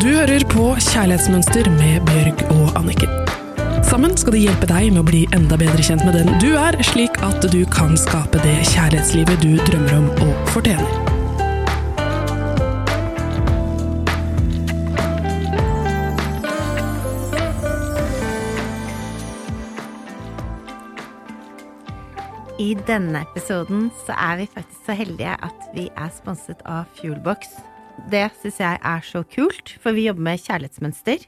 Du hører på Kjærlighetsmønster med Bjørg og Anniken. Sammen skal de hjelpe deg med å bli enda bedre kjent med den du er, slik at du kan skape det kjærlighetslivet du drømmer om og fortjener. I denne episoden så er vi faktisk så heldige at vi er sponset av Fuelbox. Det syns jeg er så kult, for vi jobber med kjærlighetsmønster.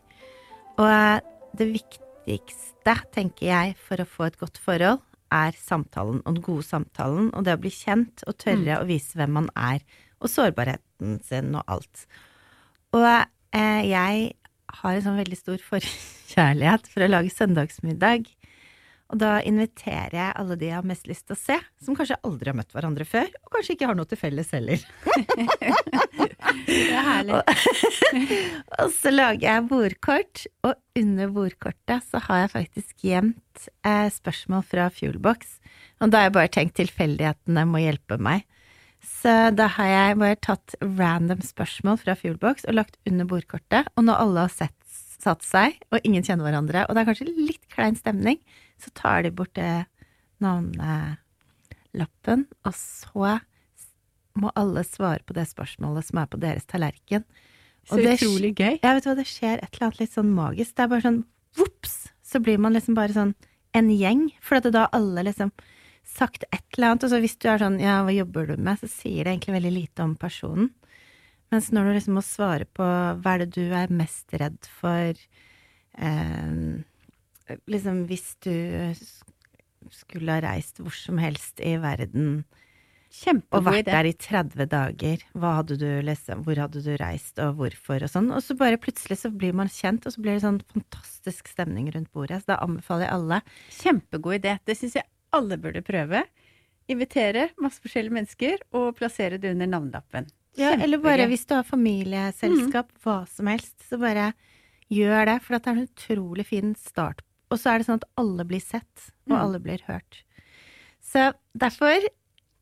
Og det viktigste, tenker jeg, for å få et godt forhold, er samtalen og den gode samtalen, og det å bli kjent og tørre å vise hvem man er, og sårbarheten sin og alt. Og eh, jeg har en sånn veldig stor forkjærlighet for å lage søndagsmiddag. Og da inviterer jeg alle de jeg har mest lyst til å se, som kanskje aldri har møtt hverandre før, og kanskje ikke har noe til felles heller. Det er herlig. Og så lager jeg bordkort, og under bordkortet så har jeg faktisk gjemt eh, spørsmål fra Fuelbox. Og da har jeg bare tenkt tilfeldighetene må hjelpe meg. Så da har jeg bare tatt random spørsmål fra Fuelbox og lagt under bordkortet, og når alle har sett, satt seg, og ingen kjenner hverandre, og det er kanskje litt klein stemning, så tar de bort det navnelappen, og så må alle svare på det spørsmålet som er på deres tallerken. Så det utrolig gøy. Ja, vet du hva, det skjer et eller annet litt sånn magisk. Det er bare sånn vops, så blir man liksom bare sånn en gjeng. For at da alle liksom sagt et eller annet, og så hvis du er sånn ja, hva jobber du med, så sier det egentlig veldig lite om personen. Mens når du liksom må svare på hva er det du er mest redd for, eh, liksom hvis du skulle ha reist hvor som helst i verden, og vært idé. der i 30 dager. Hadde du liksom, hvor hadde du reist, og hvorfor, og sånn. Og så bare plutselig så blir man kjent, og så blir det sånn fantastisk stemning rundt bordet. Så da anbefaler jeg alle. Kjempegod idé. Det syns jeg alle burde prøve. Invitere masse forskjellige mennesker, og plassere det under navnelappen. Ja, eller bare hvis du har familieselskap, hva som helst, så bare gjør det. For det er en utrolig fin start. Og så er det sånn at alle blir sett, og Mm. alle blir hørt. Så derfor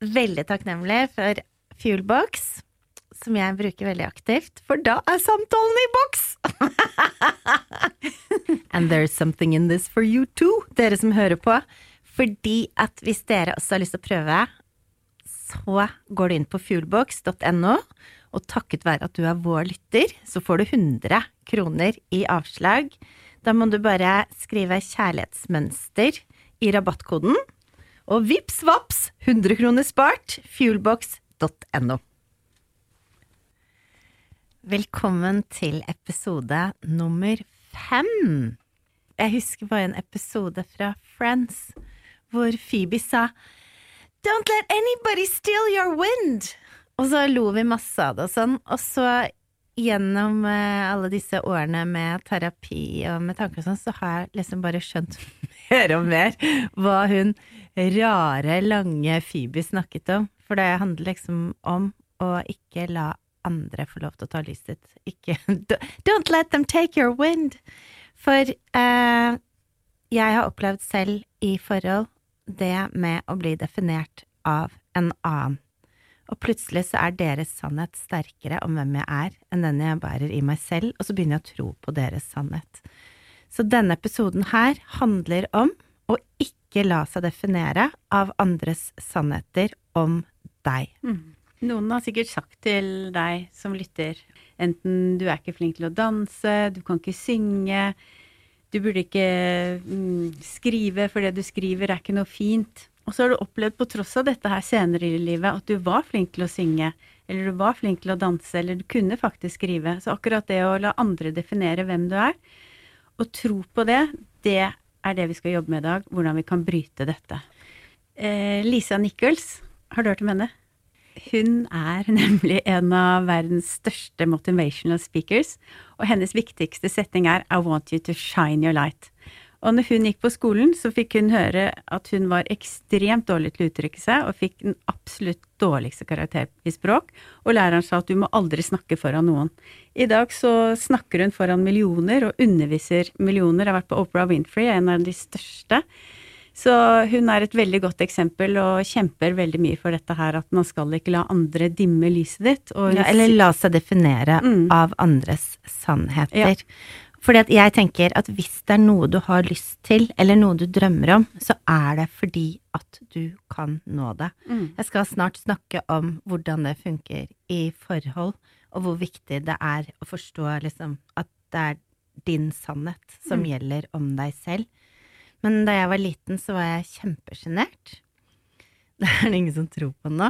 veldig takknemlig for Fuelbox, som jeg bruker veldig aktivt, for da er samtalen i boks! And there's something in this for you too, dere som hører på. Fordi at hvis dere også har lyst til å prøve, så går du inn på fuelbox.no, og takket være at du er vår lytter, så får du 100 kroner i avslag. Da må du bare skrive 'kjærlighetsmønster' i rabattkoden, og vips vaps, 100 kroner spart, fuelbox.no. Velkommen til episode nummer fem. Jeg husker bare en episode fra Friends hvor Phoebe sa Don't let anybody steal your wind! Og så lo vi masse av det og sånn. Og så gjennom eh, alle disse årene med terapi og med tanker og sånn, så har jeg liksom bare skjønt mer og mer hva hun rare, lange Phoebe snakket om. For det handler liksom om å ikke la andre få lov til å ta lyset ditt. Ikke Don't let them take your wind! For eh, jeg har opplevd selv i forhold det med å bli definert av en annen. Og plutselig så er deres sannhet sterkere om hvem jeg er, enn den jeg bærer i meg selv, og så begynner jeg å tro på deres sannhet. Så denne episoden her handler om å ikke la seg definere av andres sannheter om deg. Noen har sikkert sagt til deg som lytter, enten du er ikke flink til å danse, du kan ikke synge, du burde ikke mm, skrive, for det du skriver er ikke noe fint. Og så har du opplevd på tross av dette her senere i livet at du var flink til å synge, eller du var flink til å danse, eller du kunne faktisk skrive. Så akkurat det å la andre definere hvem du er, og tro på det, det er det vi skal jobbe med i dag, hvordan vi kan bryte dette. Eh, Lisa Nichols, har du hørt om henne? Hun er nemlig en av verdens største motivational speakers, og hennes viktigste setning er I want you to shine your light. Og når hun gikk på skolen, så fikk hun høre at hun var ekstremt dårlig til å uttrykke seg, og fikk den absolutt dårligste karakter i språk, og læreren sa at du må aldri snakke foran noen. I dag så snakker hun foran millioner, og underviser millioner. Har vært på Oprah Winfrey, en av de største Så hun er et veldig godt eksempel og kjemper veldig mye for dette her, at man skal ikke la andre dimme lyset ditt. Ja, eller la seg definere Mm. av andres sannheter. Ja. Fordi at jeg tenker at hvis det er noe du har lyst til, eller noe du drømmer om, så er det fordi at du kan nå det. Mm. Jeg skal snart snakke om hvordan det funker i forhold, og hvor viktig det er å forstå liksom at det er din sannhet som Mm. gjelder om deg selv. Men da jeg var liten, så var jeg kjempesjenert. Det er det ingen som tror på nå.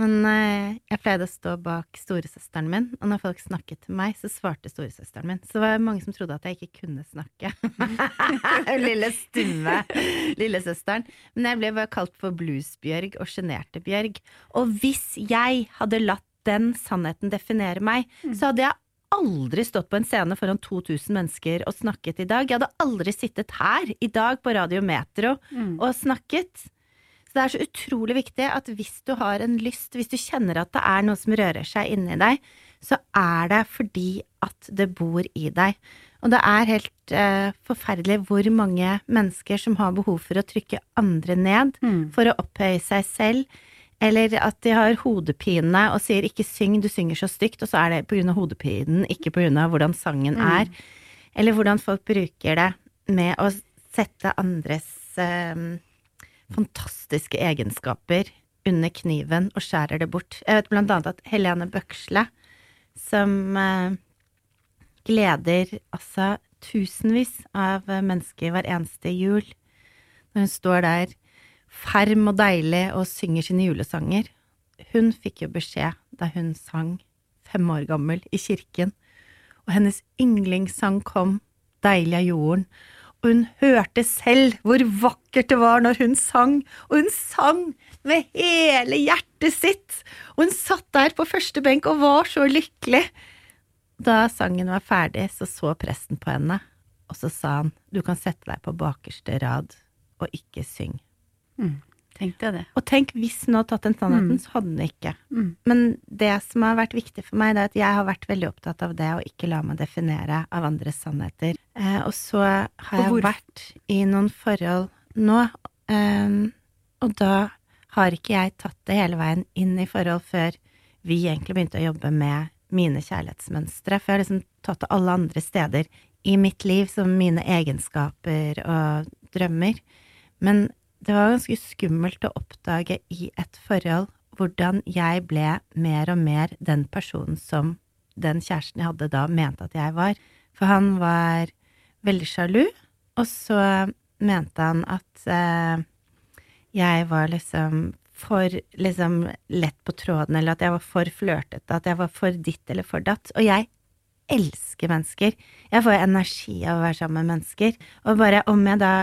Men eh, jeg pleide å stå bak storesøsteren min, og når folk snakket til meg, så svarte storesøsteren min. Så det var mange som trodde at jeg ikke kunne snakke. Lille stumme lillesøsteren. Men jeg ble bare kalt for Bluesbjørg og sjenerte Bjørg. Og hvis jeg hadde latt den sannheten definere meg, så hadde jeg aldri stått på en scene foran 2000 mennesker og snakket i dag. Jeg hadde aldri sittet her i dag på Radio Metro Mm. og snakket. Så det er så utrolig viktig at hvis du har en lyst, hvis du kjenner at det er noe som rører seg inni deg, så er det fordi at det bor i deg. Og det er helt eh, forferdelig hvor mange mennesker som har behov for å trykke andre ned Mm. for å opphøye seg selv, eller at de har hodepine og sier 'ikke syng, du synger så stygt', og så er det av hodepinen, ikke av hvordan sangen Mm. er. Eller hvordan folk bruker det med å sette andres eh, fantastiske egenskaper under kniven og skjærer det bort. Jeg vet blant annet at Helene Bøksle, som eh, gleder altså tusenvis av mennesker hver eneste jul, når hun står der ferm og deilig og synger sine julesanger. Hun fikk jo beskjed da hun sang fem år gammel i kirken, og hennes yndlingssang kom, Deilig er jorden, og hun hørte selv hvor vakkert det var når hun sang, og hun sang med hele hjertet sitt, og hun satt der på første benk og var så lykkelig. Da sangen var ferdig, så så presten på henne, og så sa han, du kan sette deg på bakerste rad og ikke syng. Mm. Tenkte jeg det. Og tenk, hvis hun hadde tatt den sannheten, Mm. så hadde hun ikke. Mm. Men det som har vært viktig for meg, det er at jeg har vært veldig opptatt av det å ikke la meg definere av andres sannheter. Eh, og så har jeg vært i noen forhold nå, eh, og da har ikke jeg tatt det hele veien inn i forhold før vi egentlig begynte å jobbe med mine kjærlighetsmønstre. For jeg har liksom tatt det alle andre steder i mitt liv, som mine egenskaper og drømmer. Men det var ganske skummelt å oppdage i et forhold hvordan jeg ble mer og mer den personen som den kjæresten jeg hadde da, mente at jeg var. For han var veldig sjalu, og så mente han at eh, jeg var liksom for liksom lett på tråden, eller at jeg var for flørtete, at jeg var for ditt eller for datt. Og jeg elsker mennesker. Jeg får energi av å være sammen med mennesker. Og bare om jeg da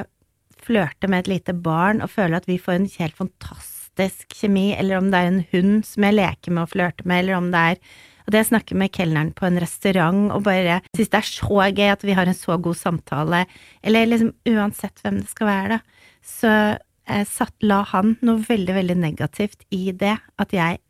flørter med et lite barn og føler at vi får en helt fantastisk kjemi, eller om det er en hund som jeg leker med og flørter med, eller om det er at jeg snakker med kelneren på en restaurant og bare syns det er så gøy at vi har en så god samtale, eller liksom uansett hvem det skal være, da, så eh, satt, la han noe veldig, veldig negativt i det, at jeg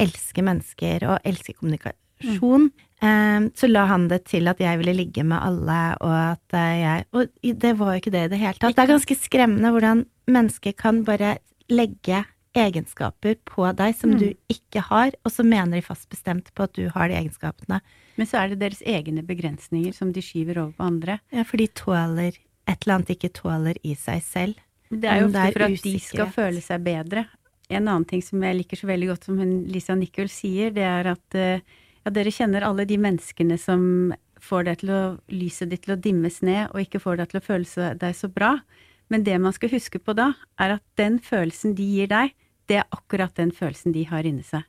elsker mennesker og elsker kommunikasjon. Mm. så la han det til at jeg ville ligge med alle, og at eh, jeg Og det var jo ikke det i det hele tatt. Det er ganske skremmende hvordan mennesker kan bare legge egenskaper på deg som Mm. du ikke har, og så mener de fast bestemt på at du har de egenskapene. Men så er det deres egne begrensninger som de skyver over på andre. Ja, for de tåler et eller annet de ikke tåler i seg selv. Det er jo ofte er for at de skal føle seg bedre. En annen ting som jeg liker så veldig godt, som hun Lisa Nicol sier, det er at eh, ja, dere kjenner alle de menneskene som får deg til å, lyset ditt til å dimmes ned, og ikke får deg til å føle deg så bra. Men det man skal huske på da, er at den følelsen de gir deg, det er akkurat den følelsen de har inni seg.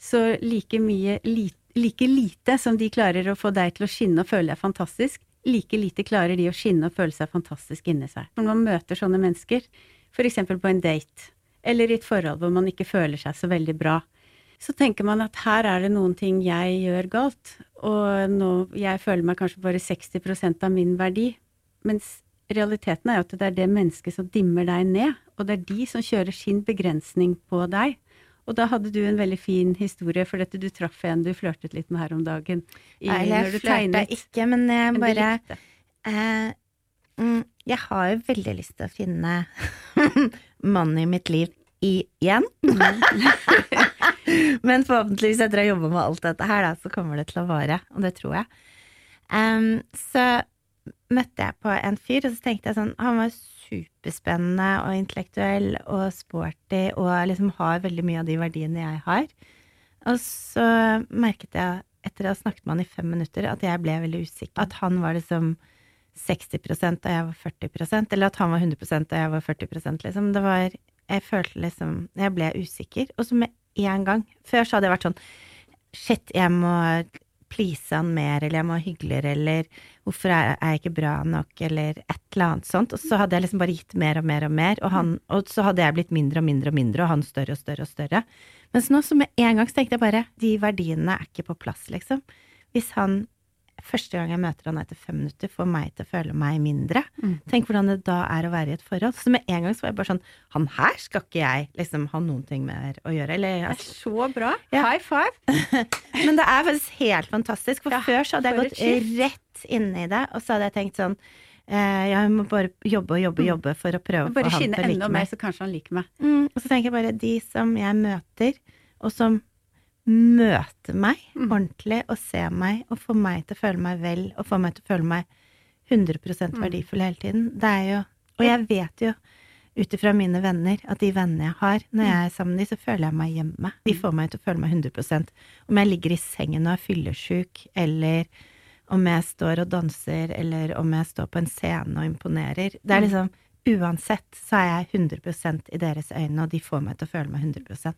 Så like mye, li, like lite som de klarer å få deg til å skinne og føle deg fantastisk, like lite klarer de å skinne og føle seg fantastisk inni seg. Når man møter sånne mennesker, eksempel på en date, eller i et forhold hvor man ikke føler seg så veldig bra, så tenker man at her er det noen ting jeg gjør galt, og nå, jeg føler meg kanskje bare 60% av min verdi, mens realiteten er jo at det er det mennesket som dimmer deg ned, og det er de som kjører sin begrensning på deg. Og da hadde du en veldig fin historie, for dette du traff en du flørtet litt med her om dagen. i- Nei, jeg flørta ikke, men jeg bare eh, Mm, jeg har jo veldig lyst til å finne mannen i mitt liv igjen. Men forhåpentligvis etter å ha jobba med alt dette her, da, så kommer det til å vare. Og det tror jeg. Um, så møtte jeg på en fyr, og så tenkte jeg sånn Han var superspennende og intellektuell og sporty og liksom har veldig mye av de verdiene jeg har. Og så merket jeg, etter å ha snakket med han i fem minutter, at jeg ble veldig usikker. At han var liksom 60% og jeg var 40% eller at han var 100% og jeg var 40% liksom. Det var Jeg følte liksom Jeg ble usikker. Og så med en gang Før så hadde jeg vært sånn Shit, jeg må please han mer, eller jeg må være hyggeligere, eller hvorfor er jeg ikke bra nok, eller et eller annet sånt. Og så hadde jeg liksom bare gitt mer og mer og mer, og, han, og så hadde jeg blitt mindre og mindre og mindre, og han større og større og større. Mens nå, så med en gang, så tenkte jeg bare de verdiene er ikke på plass, liksom. Hvis han første gang jeg møter han etter fem minutter, får meg til å føle meg mindre. Mm. Tenk hvordan det da er å være i et forhold. Så med en gang så var jeg bare sånn Han her skal ikke jeg liksom ha noen ting mer å gjøre. Eller Det er altså, så bra. Ja. High five. Men det er faktisk helt fantastisk. For Ja, før så hadde jeg gått rett inn i det, og så hadde jeg tenkt sånn eh, Jeg må bare jobbe og jobbe og jobbe for å prøve å få han skinne til å like enda mer, så kanskje han liker meg. Mm, og så tenker jeg bare de som jeg møter, og som møter meg Mm. ordentlig og se meg og få meg til å føle meg vel og få meg til å føle meg 100 Mm. verdifull hele tiden. Det er jo Og jeg vet jo ut ifra mine venner at de vennene jeg har, når jeg er sammen med dem, så føler jeg meg hjemme. De får meg til å føle meg 100% Om jeg ligger i sengen og er fyllesyk, eller om jeg står og danser, eller om jeg står på en scene og imponerer. Det er Mm. liksom Uansett så er jeg 100% i deres øyne, og de får meg til å føle meg 100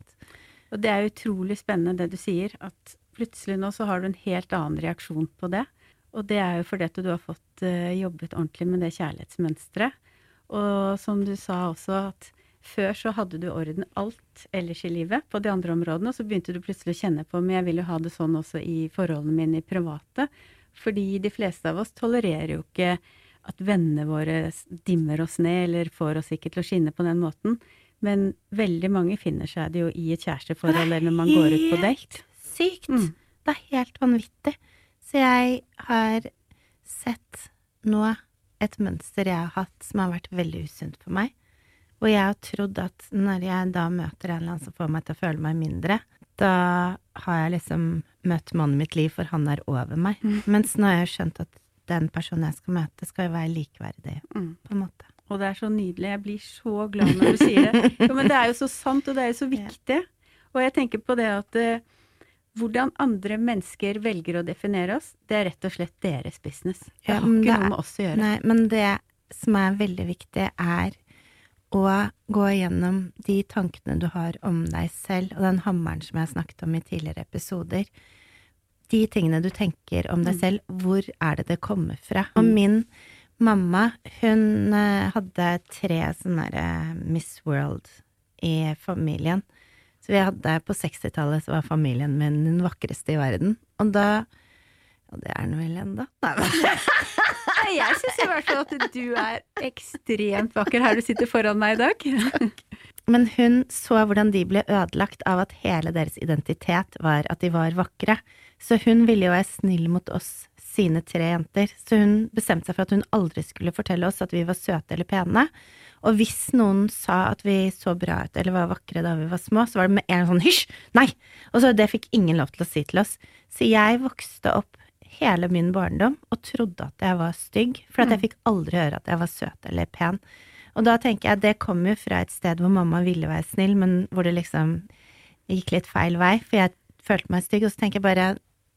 Og det er utrolig spennende det du sier, at plutselig nå så har du en helt annen reaksjon på det. Og det er jo fordi at du har fått eh, jobbet ordentlig med det kjærlighetsmønsteret. Og som du sa også, at før så hadde du orden alt ellers i livet på de andre områdene, og så begynte du plutselig å kjenne på men jeg vil jo ha det sånn også i forholdene mine i private. Fordi de fleste av oss tolererer jo ikke at vennene våre dimmer oss ned eller får oss ikke til å skinne på den måten. Men veldig mange finner seg det jo i et kjæresteforhold eller når man går ut på date. Sykt! Mm. Det er helt vanvittig. Så jeg har sett nå et mønster jeg har hatt som har vært veldig usunt for meg. Og jeg har trodd at når jeg da møter en eller annen som får meg til å føle meg mindre, da har jeg liksom møtt mannen mitt liv, for han er over meg. Mm. Mens nå har jeg skjønt at den personen jeg skal møte, skal jo være likeverdig, Mm. på en måte. Og det er så nydelig. Jeg blir så glad når du sier det. Jo, men det er jo så sant, og det er jo så viktig. Og jeg tenker på det at uh, hvordan andre mennesker velger å definere oss, det er rett og slett deres business. Det har ikke noe med oss å gjøre. Nei, men det som er veldig viktig, er å gå gjennom de tankene du har om deg selv, og den hammeren som jeg snakket om i tidligere episoder. De tingene du tenker om deg Mm. selv, hvor er det det kommer fra? Og min mamma, hun eh, hadde tre sånne der, Miss World i familien. Så vi hadde på 60-tallet så var familien min den vakreste i verden. Og da Og det er den vel ennå? Jeg syns i hvert fall at du er ekstremt vakker her du sitter foran meg i dag. Men hun så hvordan de ble ødelagt av at hele deres identitet var at de var vakre. Så hun ville jo være snill mot oss, sine tre jenter. Så hun bestemte seg for at hun aldri skulle fortelle oss at vi var søte eller pene. Og hvis noen sa at vi så bra ut eller var vakre da vi var små, så var det med en sånn hysj, nei! Og så det fikk ingen lov til å si til oss. Så jeg vokste opp hele min barndom og trodde at jeg var stygg, for at jeg fikk aldri høre at jeg var søt eller pen. Og da tenker jeg, det kom jo fra et sted hvor mamma ville være snill, men hvor det liksom gikk litt feil vei, for jeg følte meg stygg. Og så tenker jeg bare,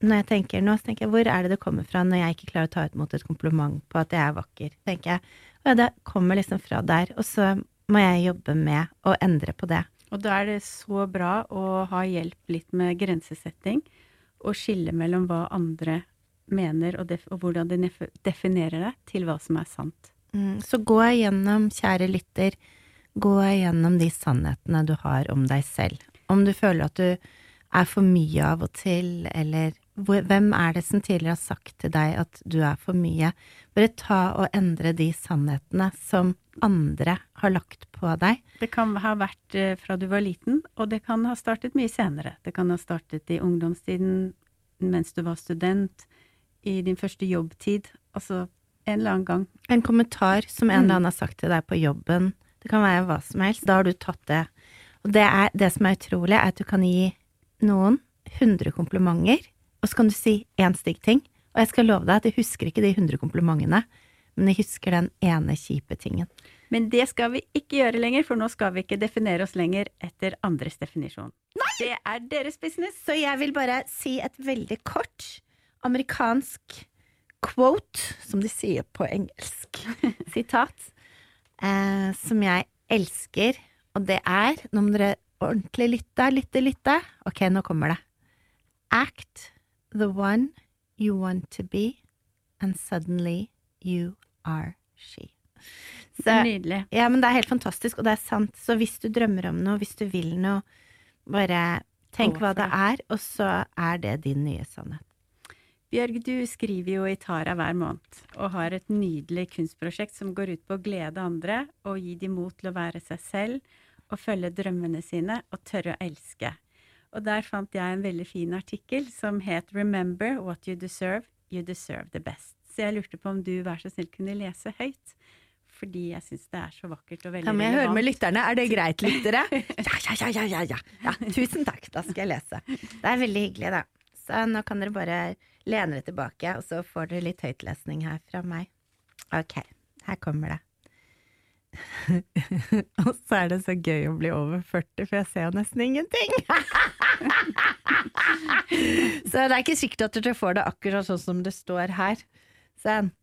når jeg tenker nå, så tenker jeg, hvor er det det kommer fra når jeg ikke klarer å ta imot et kompliment på at jeg er vakker? tenker jeg, og ja, det kommer liksom fra der, og så må jeg jobbe med å endre på det. Og da er det så bra å ha hjelp litt med grensesetting, og skille mellom hva andre mener og, og hvordan de definerer det, til hva som er sant. Mm, Så gå igjennom, kjære lytter, gå igjennom de sannhetene du har om deg selv. Om du føler at du er for mye av og til, eller hvem er det som tidligere har sagt til deg at du er for mye? Bare ta og endre de sannhetene som andre har lagt på deg. Det kan ha vært eh, fra du var liten, og det kan ha startet mye senere. Det kan ha startet i ungdomstiden, mens du var student, i din første jobbtid. Altså, en eller annen gang. En kommentar som en Mm. eller annen har sagt til deg på jobben. Det kan være hva som helst. Da har du tatt det. Og det, er, det som er utrolig, er at du kan gi noen 100 komplimenter, og så kan du si én stygg ting. Og jeg skal love deg at jeg husker ikke de 100 komplimentene, men jeg husker den ene kjipe tingen. Men det skal vi ikke gjøre lenger, for nå skal vi ikke definere oss lenger etter andres definisjon. Det er deres business. Så jeg vil bare si et veldig kort amerikansk quote, som de sier på engelsk, sitat, eh, som jeg elsker, og det er, nå må dere ordentlig lytte, lytte, lytte, ok, nå kommer det. Act the one you want to be, and suddenly you are she. Så, Nydelig. ja, men det er helt fantastisk, og det er sant. Så hvis du drømmer om noe, hvis du vil noe, bare tenk hva det er, og så er det din nye sannhet. Bjørg, du skriver jo i Tara hver måned, og har et nydelig kunstprosjekt som går ut på å glede andre og gi dem mot til å være seg selv og følge drømmene sine og tørre å elske. Og der fant jeg en veldig fin artikkel som het Remember what you deserve, you deserve the best. Så jeg lurte på om du vær så snill kunne lese høyt, fordi jeg syns det er så vakkert og veldig relevant. Kan jeg høre med lytterne? Er det greit, lyttere? Ja, ja, ja, ja, ja, ja. ja. Tusen takk, da skal jeg lese. Det er veldig hyggelig, da. Så nå kan dere bare lene dere tilbake, og så får dere litt høytlesning her fra meg. Ok, her kommer det. og så er det så gøy å bli over 40, for jeg ser jo nesten ingenting. så det er ikke sikkert at dere får det akkurat sånn som det står her. Sen.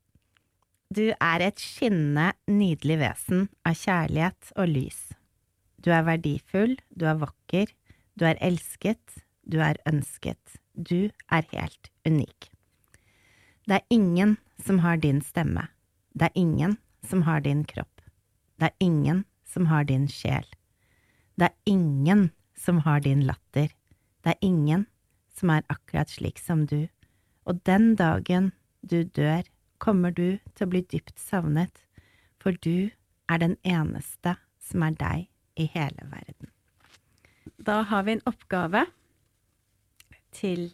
Du er et skinnende, nydelig vesen av kjærlighet og lys. Du er verdifull, du er vakker, du er elsket, du er ønsket, du er helt unik. Det er ingen som har din stemme, det er ingen som har din kropp, det er ingen som har din sjel, det er ingen som har din latter, det er ingen som er akkurat slik som du, og den dagen du dør, kommer du til å bli dypt savnet, for du er den eneste som er deg i hele verden. Da har vi en oppgave til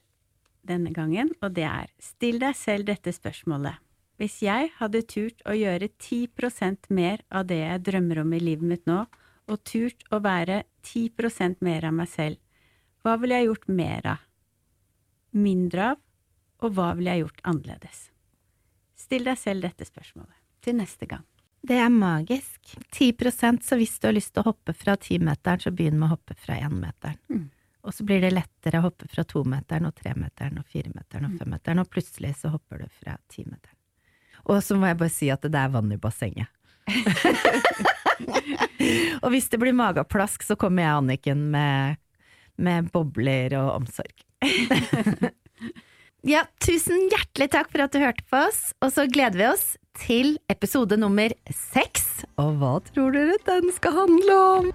denne gangen, og det er still deg selv dette spørsmålet. Hvis jeg hadde turt å gjøre 10% mer av det jeg drømmer om i livet mitt nå, og turt å være 10% mer av meg selv, hva ville jeg gjort mer av? Mindre av? Og hva ville jeg gjort annerledes? Still deg selv dette spørsmålet til neste gang. Det er magisk. 10% så hvis du har lyst til å hoppe fra timeteren, så begynn med å hoppe fra énmeteren. Mm. Og så blir det lettere å hoppe fra tometeren og tremeteren og firemeteren og Mm. femmeteren, og plutselig så hopper du fra timeteren. Og så må jeg bare si at det er vann i bassenget. og hvis det blir mageplask, så kommer jeg Anniken med, med bobler og omsorg. Ja, tusen hjertelig takk for at du hørte på oss, og så gleder vi oss til episode nummer seks. Og hva tror dere den skal handle om?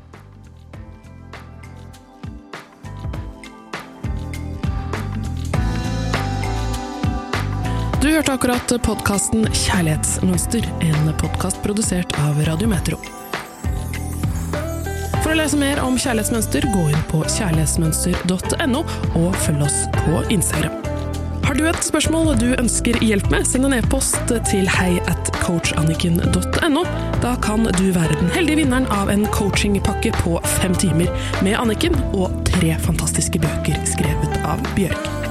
Du hørte akkurat podkasten Kjærlighetsmønster, en podkast produsert av Radiometro. For å lese mer om kjærlighetsmønster, gå inn på kjærlighetsmønster.no, og følg oss på Instagram. Har du et spørsmål du ønsker hjelp med, send en e-post til hei at coachanniken.no. Da kan du være den heldige vinneren av en coachingpakke på fem timer med Anniken og tre fantastiske bøker skrevet av Bjørg.